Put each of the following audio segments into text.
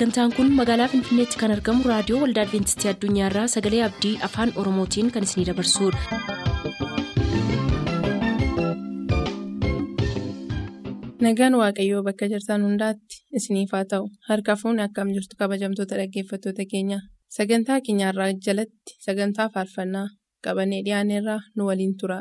sagantaan kun magaalaa finfinneetti kan argamu raadiyoo waldaa adventistii addunyaarraa sagalee abdii afaan oromootiin kan isinidabarsudha. nagaan waaqayyoo bakka jirtan hundaatti isiniif haa ta'u harka fuunni akkam jirtu kabajamtoota dhaggeeffattoota keenya sagantaa keenyarraa jalatti sagantaa faarfannaa qabannee dhiyaanneerraa nu waliin tura.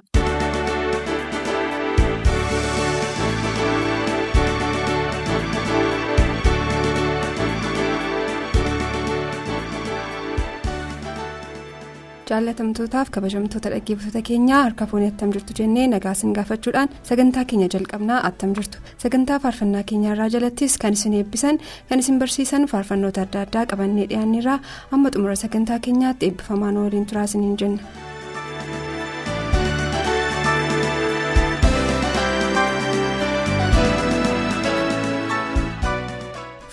Jaalatamtootaaf kabajamtoota dhaggeeffattoota keenyaa harka fuunni attam jirtu jennee nagaa isin gaafachuudhaan sagantaa keenya jalqabnaa attam jirtu sagantaa faarfannaa keenyaarraa jalattis kan isin eebbisan kan isin barsiisan faarfannoota adda addaa qabannee dhiyaanneerraa amma xumura sagantaa keenyaatti eebbifamaan waliin turaa jenna.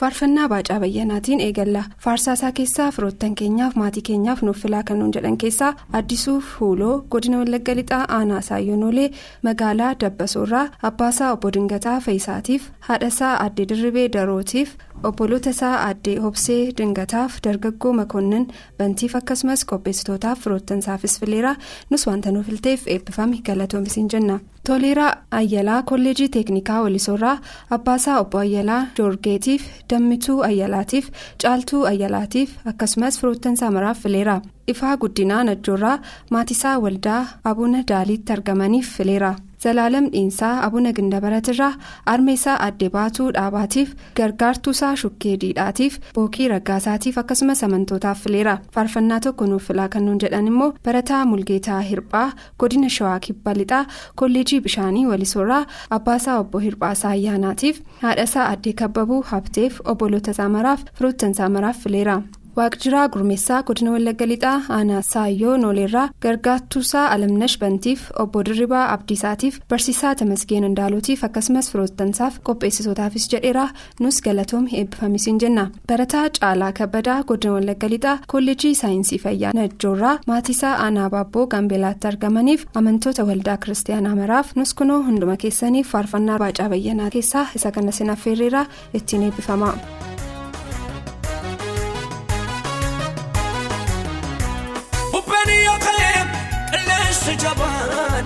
Faarfannaa baacaa bayyanaatiin eegalla faarsaasaa keessaa firoottan keenyaaf maatii keenyaaf nuuf filaa kan nuun jedhan keessaa addisuu fuuloo godina wallagga lixaa aanaa saayonoolee magaalaa dabbasoorraa abbaasaa obbo dingataa fe'isaatiif haadhasaa addee dirribee darootiif obboloota isaa addee hobsee dingataaf dargaggoo makoonnin bantiif akkasumas qopheessitootaaf firoottansaafis fileera nus wanta nuuf filteef eebbifame galatoomisiin jenna. Toleeraa ayyalaa kolleejii teeknikaa walisoorraa abbaasaa obbo ayyalaa joorgeetiif dammituu ayyalaatiif caaltuu ayyalaatiif akkasumas firoottansaa maraaf fileera ifaa guddinaa najjoorraa maatisaa waldaa abuna daaliitti argamaniif fileera zalaalam dhiinsaa abuna gindabaratirraa armeessaa addee baatuu dhaabaatiif gargaartuusaa shukkee diidhaatiif bookii raggaasaatiif akkasumas amantootaaf fileera faarfannaa tokko nuuf filaa kan nuun jedhan immoo barataa mulgeetaa hirphaa godina shawaa kibba lixaa kolleejii bishaanii walisoorraa abbaasaa obbo hirphaasaa ayyaanaatiif haadhasaa addee kabbabuu habteef obboloota saamaraaf firoottan saamaraaf fileera. Waaqjiraa gurmeessaa godina wallagga lixaa aanaa saayyoo nooleerraa gargaartuusaa alamnash bantiif obbo dirribaa abdiisaatiif barsiisaa tamasgeen indaalootiif akkasumas firoottansaaf qopheessitootaafis jedheera nus galatoom eebbifamisiin jenna barataa caalaa kabbadaa godina wallagga lixaa kolleejii saayinsii fayyaa najjoorraa maatiisaa aanaa baabboo gaambeelaatti argamaniif amantoota waldaa kiristaanaa maraaf nus kunoo hunduma keessaniif faarfannaa baacaa bayyanaa keessaa isa kana sinaffeerreeraa ittiin eebbifama.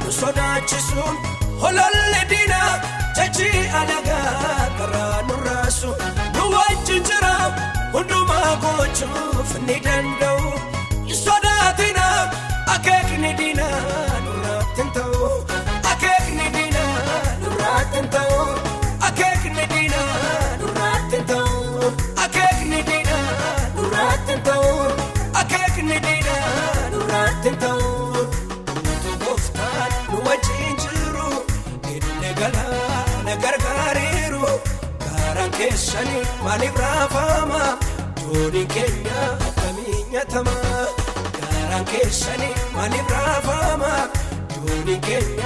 Nu sodaachisuun hololli diinaa jajii alagaa karaa nurraasu nu wajjin jira hundumaa gochuuf ni danda'u keessanii maaliif raafama doonii keenya akkamii nyaatama gaaraan keessanii maaliif raafama doonii keenya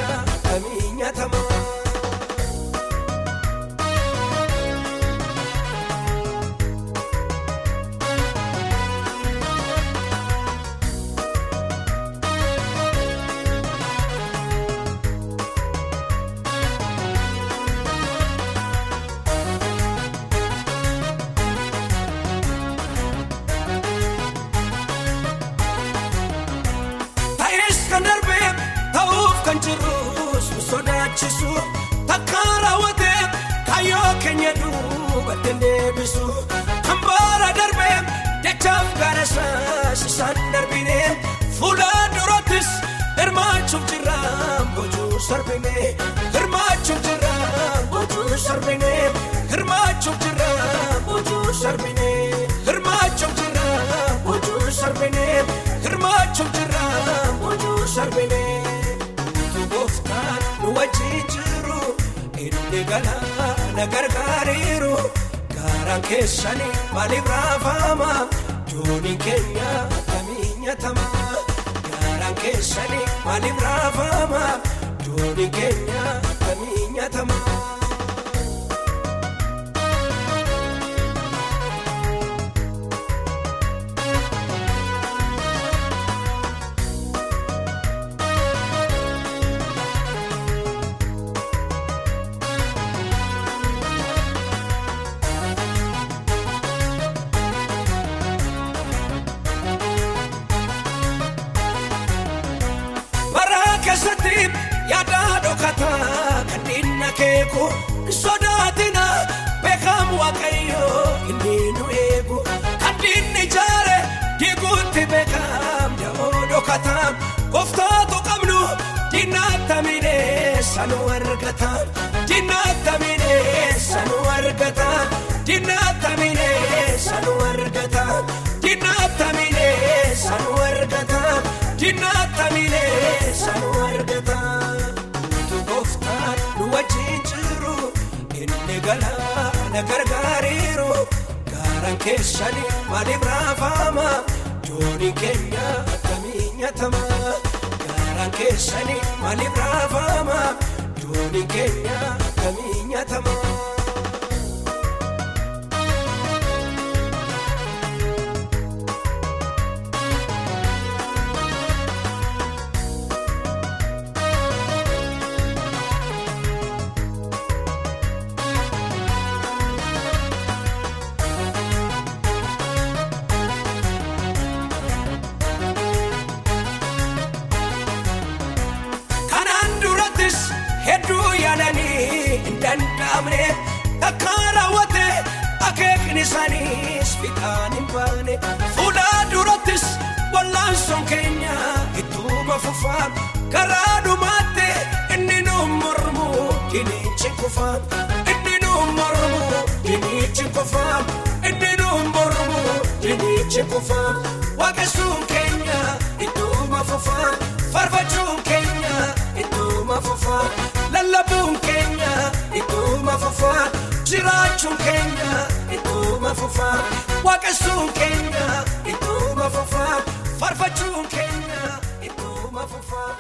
inni galaana gargaareeru gaaraan keessanii maaliif raafama doonii keenya akkamii nyaatama gaaraan keessanii maaliif raafama doonii keenya akkamii nyaatama. Da'oo dhokataam gooftaatu qabnu diinatta miidheessa nu argata diinatta miidheessa nu argata diinatta miidheessa nu argata diinatta miidheessa nu argata diinatta miidheessa nu argata. nu wajjin jiru inni galaana gargaariiru gaaraan keessanii maaliif raafama jooni keenya nyaatama gaaraan keessanii maaliif raafama jooni keenya akkamii nyaatama. Inni nu mormu dinichi kufaa inni nu mormu dinichi kufaa waaqessuun keenya ittuma fufaa farfachuun keenya ittuma fufaa. lallabuun keenya ittuma fufaa jiraachuun keenya ittuma fufaa waaqessuun keenya ittuma fufaa farfachuun keenya ittuma fufaa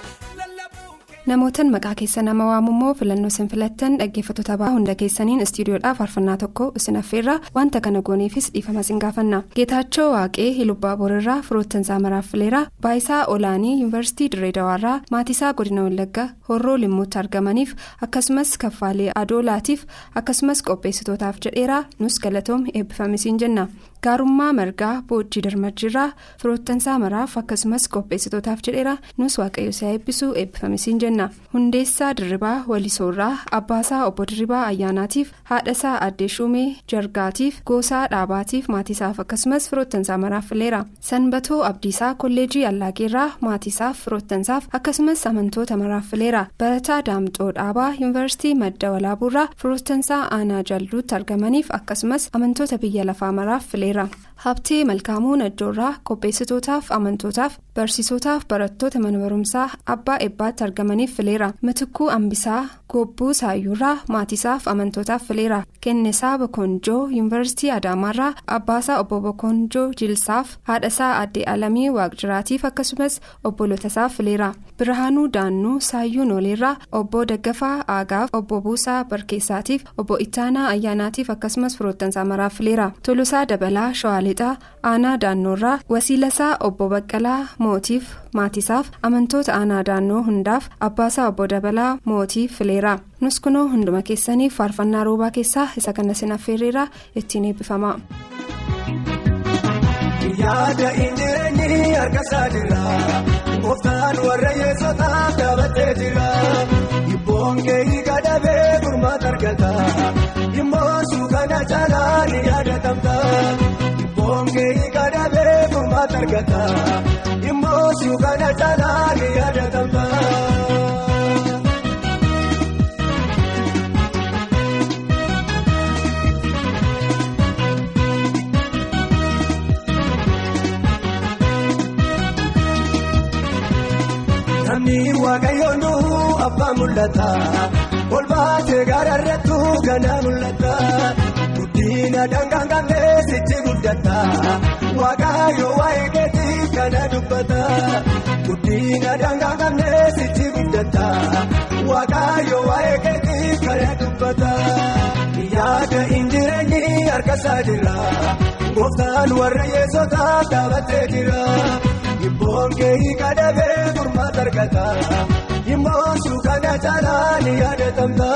namootan maqaa keessa nama waamummoo filannoo isin filattan dhaggeeffattoota ba'aa hunda keessaniin istiidiyoodhaaf faarfannaa tokko isin affeerraa wanta kana gooneefis dhiifama isin gaafanna geetaachoo waaqee hilubbaa boorarraa firoottansaa maraaffileeraa baayisaa olaanii yuunivarsiitii dirreedawaarraa maatiisaa godina wallaggaa horroo limmuutti argamaniif akkasumas kaffaalee adoolaatiif akkasumas qopheessitootaaf jedheeraa nus galatoom eebbifamisiin jenna gaarummaa margaa boojjii darmajjiirraa firoottansaa maraaf akkasumas qopheessitootaaf jedheeraa nus waaqayyo isaa eebbisuu eebbifamisiin jenna. Hundeessaa dirribaa walisoorraa abbaasaa obbo dirribaa ayyaanaatiif haadhasaa addee shumee jargaatiif goosaa dhaabaatiif maatiisaaf akkasumas firoottansaa maraaf fileera. Sanbatoo abdiisaa kolleejii allaageerraa maatiisaaf firoottansaaf akkasumas amantoota maraaf fileera. Barataa daamxoo dhaabaa yuunivarsiitii madda walaabuurraa firoottansaa aanaa jalluutti argamaniif akkasumas amantoota biyya lafaa maraaf fileera. Habtee malkaamuu najjoorraa qopheessitootaaf amantootaaf barsiisotaaf barattoota mana barumsaa abbaa eebbaatti argamaniif fileera. Mitikuu ambisaa gobbuu saayyuurraa maatiisaaf amantootaaf fileera kennesaa bokonjoo yuunivarsiitii adaamaarraa abbaasaa obbo bokonjoo jilsaaf haadhasaa addee alamii waaqjiraatiif akkasumas obbolotasaaf fileera birhaanuu daannuu saayyuu nooleerraa obbo daggafaa aagaaf obbo buusaa barkeessaatiif obbo ittaanaa ayyaanaatiif akkasumas firoottansaa maraaf fileera tolosaa dabalaa shawaalixaa aanaa daannoorraa wasiilasaa obbo baqqalaa mootiif maatiisaaf amantoota aanaa daannoo hundaaf abbaasaa obbo dabalaa mootiif fileera nus kunoo hunduma keessaniif faarfannaa roobaa keessaa isa kana sin affeerreeraa ittiin eebbifama. yaada injireenyi harkasaa jira. Gooftaan warra yeessotaaf dhaabatee jira. Hibboon keeyi gadhabee gurmaata argata. Immoo suukana caalaa ni yaadatamta hibboon keeyi gadhabee gurmaata argata. Immoo suukana caalaa ni yaadatamta. Mul'ata. Ol baatee gaara irrattu ganaa mul'ata. Guddina dangaan qabnee sichi guddata. Waaqayyo waa'ee keetiif kana dubbata. Guddina dangaan qabnee sichi guddata. Waaqayyo waa'ee keetiif kana dubbata. Yaada injireenyi harkasaa jira. Gooftaan warra yeessotaaf dhaabatee jira. Himboon keehi kadhabee furmaata argata. Himboon suukaana caalaa ni yaadatamta.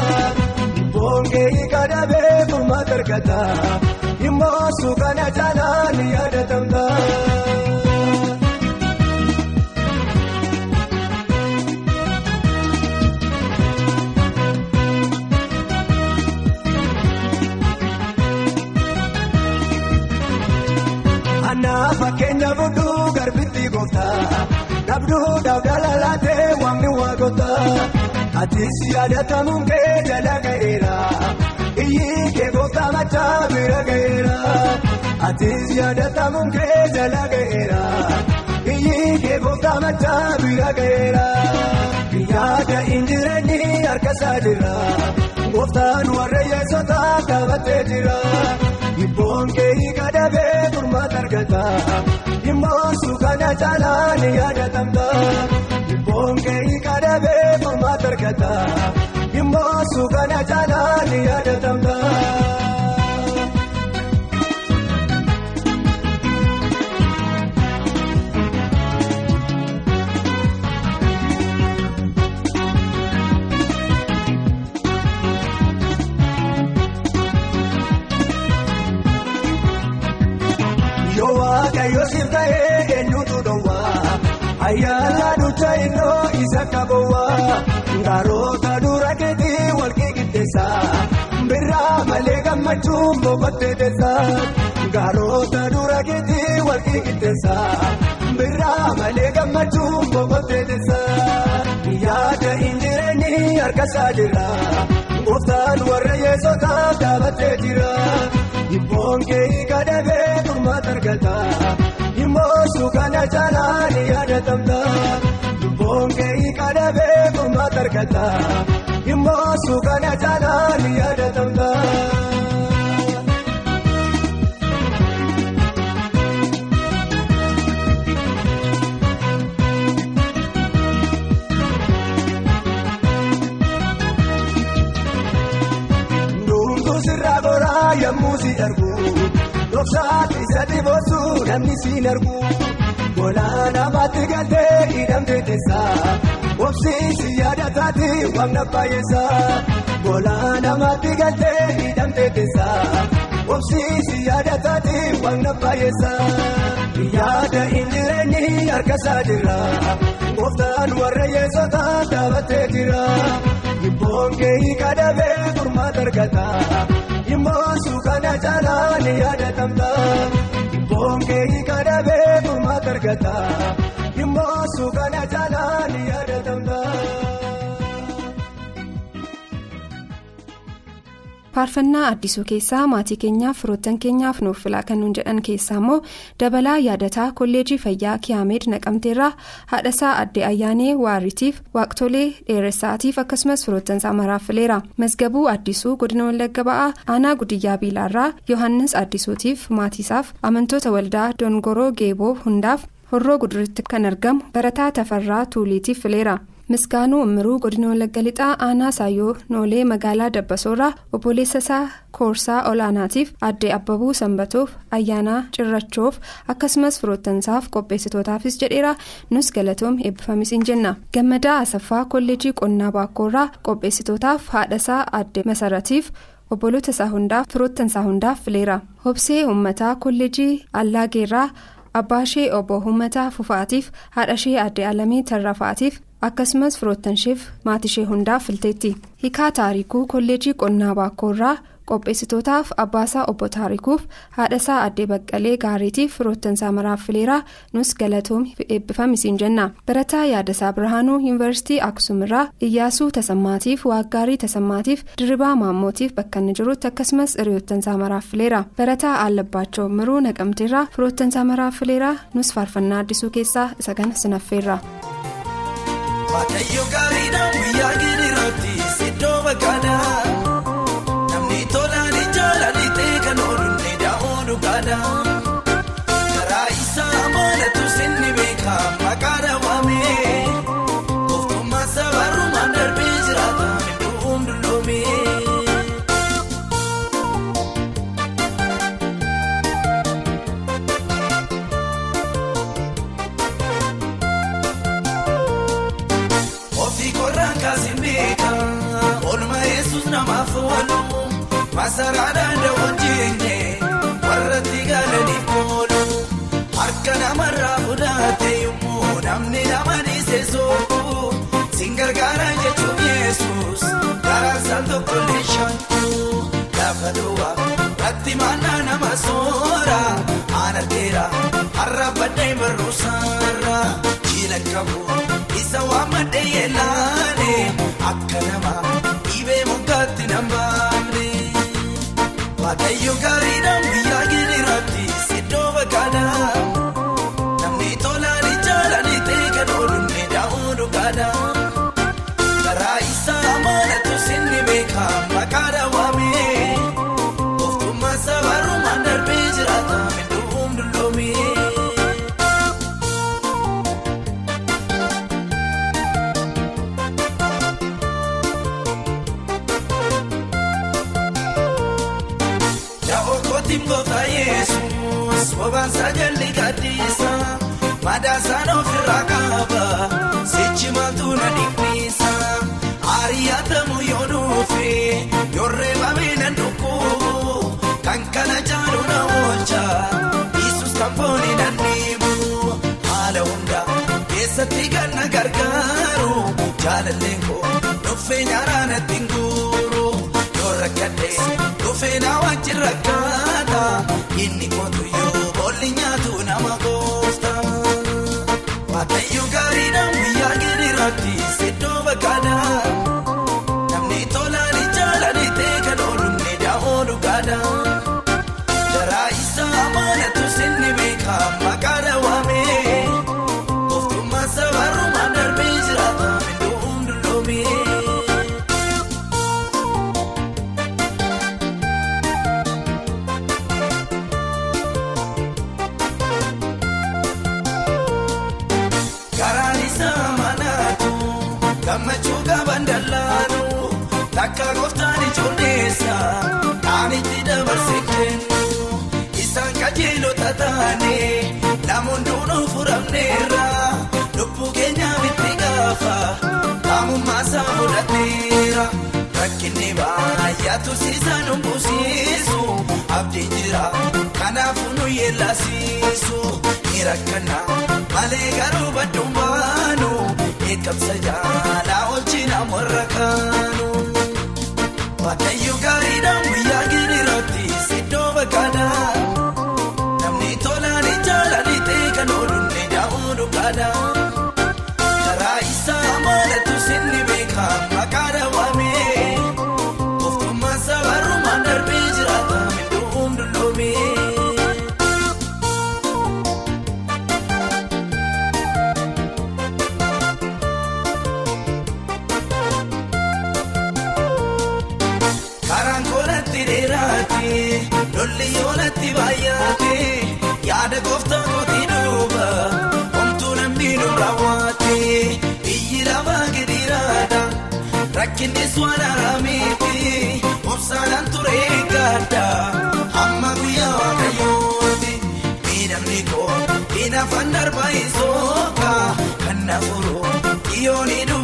Himboon keehi kadhabee furmaata argata. Himboon suukaana caalaa ni yaadatamta. Anaaf fakkeenya fuudhu garbitti. Gooftaa dhabduudhaaf dhalalaatee waamni waaqotaa atis yaadatamuun kee jala ga'eera iyyi kee gooftaa machaa bira ga'eera atis yaadatamuun kee jala ga'eera iyyi kee gooftaa machaa bira ga'eera yaada injireenyi harka isaa jira gooftaan warra yeessota qabatee jira. Ibboon kee kadhabee furmaata argata dhimmoon suukana caalaa ni yaadatamta. Ibboon kee kadhabee furmaata argata dhimmoon suukana caalaa ni yaadatamta. Ducha innoo isa qabowwaa ngaarota dura keetii wal qixxeessaa birraa malee gammachuun boqottee teessaa ngaarota dura keetii wal qixxeessaa birraa malee gammachuun boqottee teessaa yaada injireenyi harka isaa jira gooftaan warra yeessotaaf dhaabattee jira. Ibboon kee kadhabee furmaata argata dhimmoon suukana caalaa ni yaadatamta. Ibboon kee kadhabee furmaata argata dhimmoon suukana caalaa ni yaadatamta. Sirraa goraa yemmuu si argu dhoksaatti sadi boosuu namni si argu gola namaatti galtee hidhamtee teessaa obsiisi yaadataati wamna baay'eessaa gola namaatti galtee hidhamtee teessaa obsiisi yaadataati wamna baay'eessaa yaada injireenyi harka isaa jira gooftaan warra yeessota dhaabattee jira. Ibboon kee kadhabee furmaata argata dhimmoon suukana caalaa ni yaadatamta. Kee kadhabee furmaata argata dhimmoon suukana caalaa faarfannaa addisuu keessaa maatii keenyaaf firoottan keenyaaf nuuf filaa kan nuun jedhan keessaa immoo dabalaa yaadataa kolleejii fayyaa kiyaameed naqamteerraa haadhasaa addee ayyaanee waaritiif waaqtolee dheeressaatiif akkasumas firoottansaa maraaf fileera mazgabuu addisuu godina wallagga ba'aa aanaa gudiyyaa biilaarraa yohannis addisuutiif maatiisaaf amantoota waldaa dongoroo geeboo hundaaf horroo guduritti kan argamu barataa tafarraa tuuliitiif fileera. Misgaanuu ummiruu godina wallagga lixaa aanaa saayyoo noolee magaalaa dabbasoorraa obboleessa isaa koorsaa olaanaatiif addee abbabuu sanbatoof ayyaanaa cirrachoof akkasumas firoottansaaf qopheessitootaafis jedheera nus galatoom eebbifamis hin jenna gammadaa asaffaa kolleejii qonnaa baakkoorraa qopheessitootaaf haadhasaa addee masaratiif obboloota isaa hundaaf firoottansaa hundaaf fileera hobsee uummataa kolleejii allaageerraa abbaashee obbo uummataa fufaatiif haadhashee addee alamii tarrafaatiif. Akkasumas firoottanshee maatishee hundaaf filteetti. Hiikaa taarikuu kolleejii qonnaa baakkoorraa qopheessitootaaf abbaasaa obbo taarikuuf haadhasaa addee baqqalee gaariitiif firoottansaa maraaf fileeraa nus galatoom eebbifamisiin jenna. Barataa yaadasaa birhaanuu yuunivarsiitii aksuumirraa iyyaasuu tasammaatiif waaggaarii tasammaatiif dirribaa maammootiif bakka inni jirutti akkasumas hiriyoottansaa maraaf fileera. Barataa allabbaachoo miruu naqamteerraa firoottansaa maraaf fileeraa nus faarfannaa addisuu keessaa isa kana sinaffeerra. Waaqayyo gaariidhaan guyyaa giriiraatti siddoo bakkaadhaa namni tolaan ijaalaan ta'e kan oolunni daa'oo dhugaadhaa karaa isaa amanatu sinni beeka Daraaraan dawoo jeenye warra tigalaniif moolu harka namarraa fudhate yommuu namni nama dhiisee soofu siin gargaaraan jechuun yesus daraan sal tokko leeshantuu gaafa duwwaa irratti maannaa nama soora aanarteera har'a badda imarruu saara jiila qabu isa waan madda yeelaane akka nama. Waaqayyo gaariidhaan guyyaa giriiraatti ofirraa qaba sichi maaltu na dhiphisa ari'atamu yoo dhufe yorree bamee na dhukkubu kan kana jaalu na oolcha Yesuus kan foonii na dhiibu haala hunda keessatti kan na gargaaru jaalallee koo dhuffee nyaaraa natti hin guuru yoo rakkadhee dhuffee na wajjin rakkaata inni kootu yoo Waaqayyo gaariidhaan guyyaa giriiraatti siddoo bakkaadhaa. Namni takka gooftaan ijoolleessa aan itti dabarsee kennu isaan qajeelota taane namoonni hunduu furamneerra lubbuu keenyaaf itti gaafa qaamummaa isaa fudhateera rakkinni baay'aatu siisaan humbuusiisu abdiin jira kanaafuu nu yeellasiisu ni rakkana malee garuu badduun baanu eegamsa jaalaa oolchina warra kaanu. Waaqayyo gaariidhaan guyyaa giriiraatti siddoo bakkaadhaa. Namni tolaan ijaalaan ta'e kan oolunni daa'uu dhugaadhaa.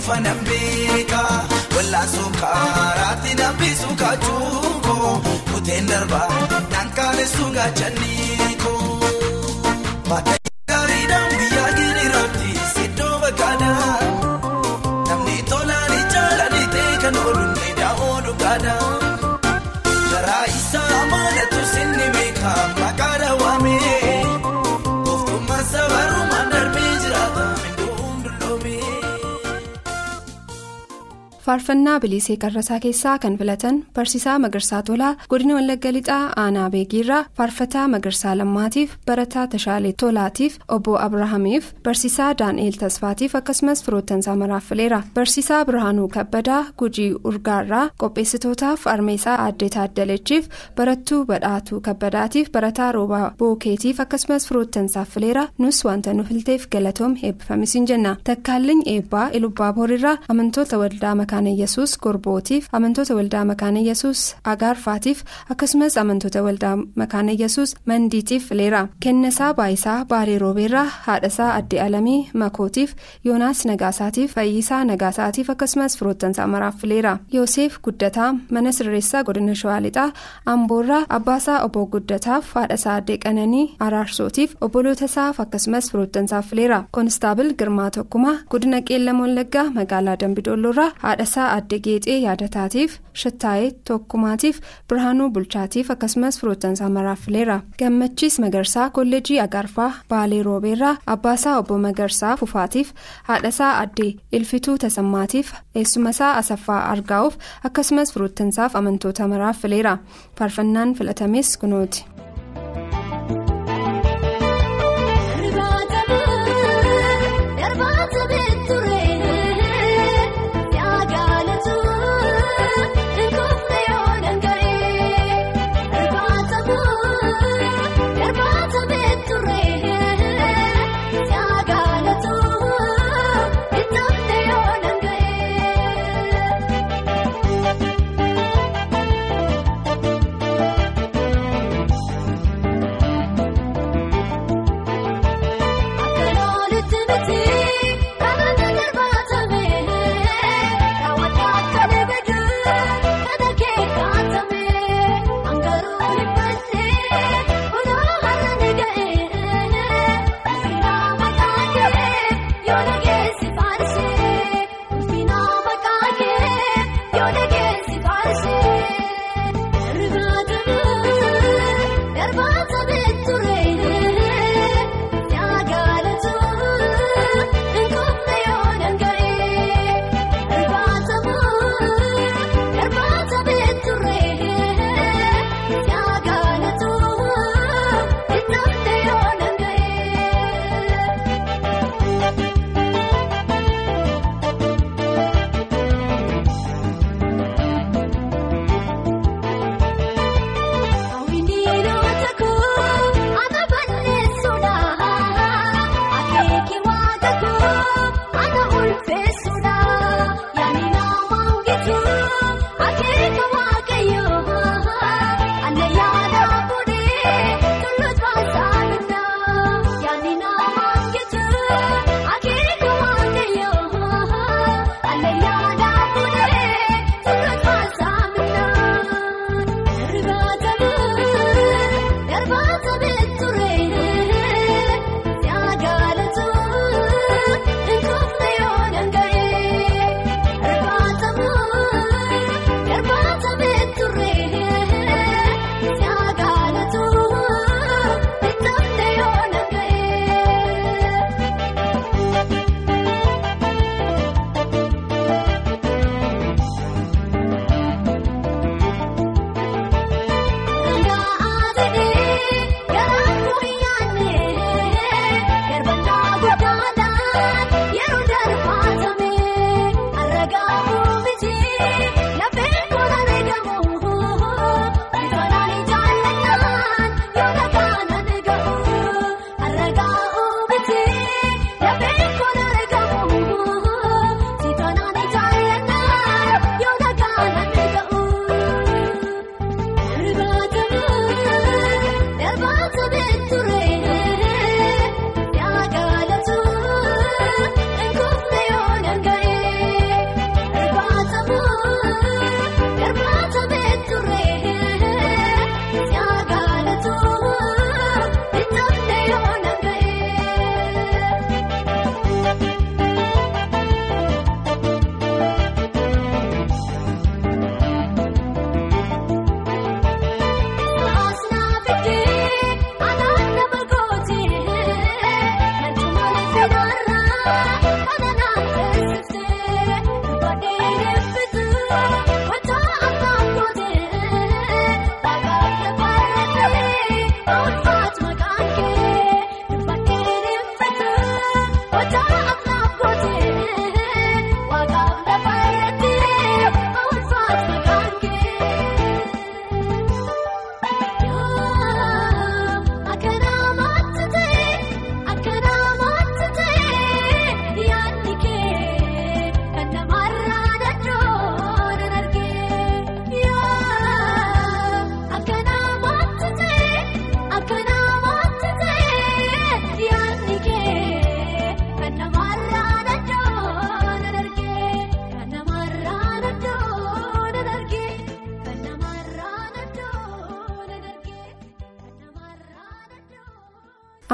Dhufa nan beeka wal'aansoo karaatti nambisu kaachuuko kuteen darbaa naan kaalessu gaachanniiko. Faarfannaa bilisee qarrasaa keessaa kan filatan barsiisaa magarsaa tolaa godina wallagga lixaa aanaa beekiirraa faarfataa magarsaa lammaatiif barataa tashaalee tolaatiif obbo abrahaamiif barsiisaa daan'eel tasfaatiif akkasumas firoottansaa maraaf fileera. Barsiisaa birhaanuu kabbadaa gujii urgaarraa qopheessitootaaf armeesaa addee taaddalechiif barattuu badhaatuu kabbadaatiif barataa roobaa bookeetiif akkasumas firoottansaaf fileera. Nus wanta nu filteef galatoom eebbifamisiin jenna. Takkaalliin eebbaa ilubbaa boorirraa amantoota waldaa makaana yesus gorbootiif amantoota waldaa makaana yesus agaarfaatiif akkasumas amantoota waldaa makaana yesus mandiitiif fileera kennasaa baayisaa baarii roobeerraa haadhasaa addee alamii makootiif yoonaas nagaasaatiif fayyisaa nagaasaatiif akkasumas firoottansaa maraaf fileera yoosef guddataa mana sirreessaa godina shawaa lixaa amboorraa abbaasaa obbo guddataaf haadhasaa addee qananii araarsootiif obbolootasaaf akkasumas firoottansaaf fileera koonistaabil girmaa tokkumaa godina qeellam wallaggaa magaalaa dambidoolloorraa haadha haadhasaa adde geexee yaadataatiif shittaayee tokkumaatiif birhaanuu bulchaatiif akkasumas firoottansaa maraaffileera gammachiis magarsaa kolleejii agaarfaa baalee roobeerraa abbaasaa obbo magarsaa fufaatiif haadhasaa adde ilfituu tasammaatiif eessumasaa asaffaa argaa'uuf akkasumas firoottansaaf amantoota maraaffileera faarfannaan filatames kunooti.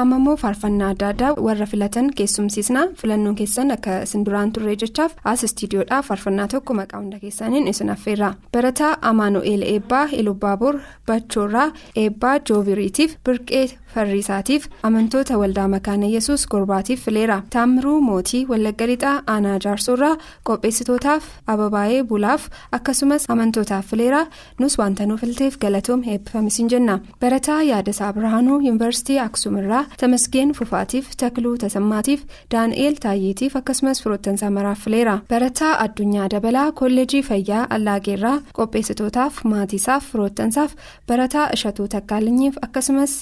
Amma immoo faarfannaa adda addaa warra filatan keessumsiisna filannoon keessan akka isin duraan turre jechaaf as istiidiyoodhaa faarfannaa tokko maqaa hunda keessaniin isin affeerra. Barataa amaanu'eel eebbaa ilubbaaboor bachoorraa eebbaa joobiriitiif birqee farriisaatiif amantoota waldaa makaana yesus gorbaatiif fileera. Taamiruu mootii wallagga lixaa aanaa jaarsoorraa qopheessitootaaf ababaayee bulaaf akkasumas amantootaaf fileera. Nus wanta nuuf filteef galatoom eebbifamisiin jenna. Barataa yaadasaa birhaanuu yuunivarsiitii aksuumirraa tamasgeen fufaatiif takluu tasammaatiif daani'eel taayyeetiif akkasumas firoottansaa maraaf fileera. Barataa addunyaa dabalaa kolleejii fayyaa allaageerraa qopheessitootaaf maatiisaaf firoottansaaf barataa ishatuu takkaalinyiif akkasumas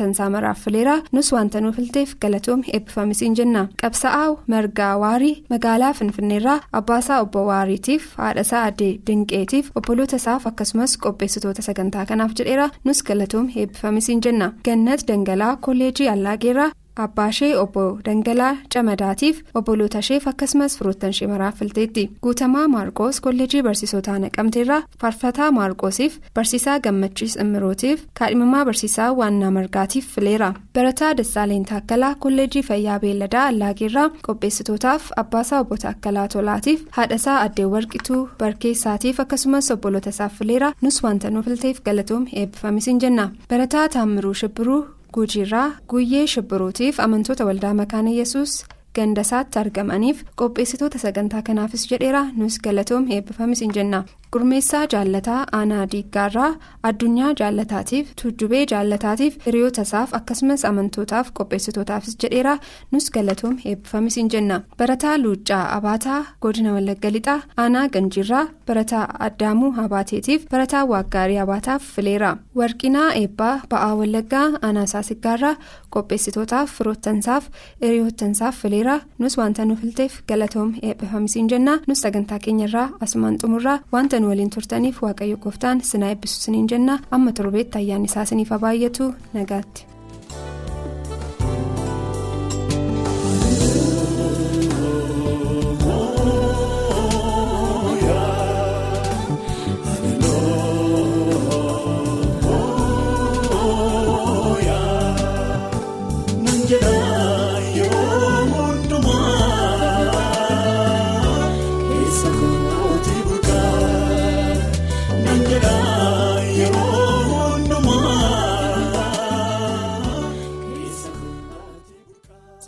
hiriyoottansaa maraaf fileera nus wanta nuuf filteef galatoom eebbifamisiin jenna qabsa'aa margaa waarii magaalaa finfinneerraa abbaasaa obbo waariitiif haadhasaa addee dinqeetiif obboloota isaaf akkasumas qopheessitoota sagantaa kanaaf jedheera nus galatoom eebbifamisiin jenna gannat dangalaa kolleejii allaageerraa abbaashee obbo dangalaa camadaatiif obboloota isheef akkasumas firoottan ishee maraaf filteetti guutamaa maarqoos kolleejii barsiisotaa naqamteerraa faarfataa maarqoosiif barsiisaa gammachiis immirootiif kaadhimamaa barsiisaa waannaa margaatiif fileera barataa dassaaleen taakkalaa kolleejii fayyaa beelladaa allaageerraa qopheessitootaaf abbaasaa obbo taakkalaa tolaatiif haadhasaa addee warqituu barkeessaatiif akkasumas obboloota isaaf fileera nus wanta nuuf filteef galatoom eebbifamisiin jenna barataa taammiruu shibbiruu. Guujiirraa guyyee shibbiruutiif amantoota waldaa makaana yesus gandasaatti argamaniif qopheessitoota sagantaa kanaafis jedheera. Nus galatoom eebbifamisiin jenna gurmeessaa jaallataa aanaa diiggaarraa addunyaa jaallataatiif tuujjubee jaallataatiif hiriyoota isaaf akkasumas amantootaaf qopheessitootaafis jedheera nus galatoom eebbifamisiin jenna barataa luuccaa abaataa godina wallagga lixaa aanaa ganjiirraa barataa addaamuu abaateetiif barataa waaggaarii abaataaf fileera warqinaa eebbaa ba'aa wallaggaa aanaa saasiggaarraa qopheessitootaaf firoottansaaf hiriyoottansaaf fileera nus wanta nuuf filteef galatoom eebbifamisiin jenna nus sagantaa keenyarraa asumaan xumurraa wanta nu waliin turtaniif waaqayyo gooftaan sinaa eebbisu siniin jenna amma torbeetti ayyaan isaa siniif baay'atu nagaatti.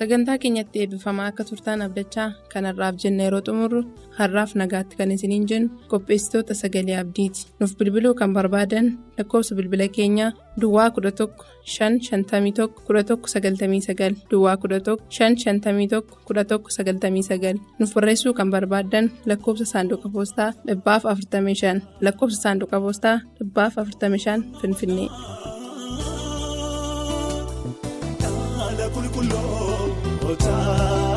Sagantaa keenyatti eebbifamaa akka turtaan abdachaa kanarraaf jenna yeroo xumurru har'aaf nagaatti kan isiniin jennu qopheessitoota sagalee abdiiti. Nuuf bilbiluu kan barbaadan lakkoofsa bilbila keenyaa duwwaa 11 551 1199 duwwaa 11 551 1199 nuuf barreessuu kan barbaadan lakkoofsa saanduqa poostaa dhibbaaf 45 lakkoofsa saanduqa poostaa dhibbaaf 45 finfinnee. Bogotá.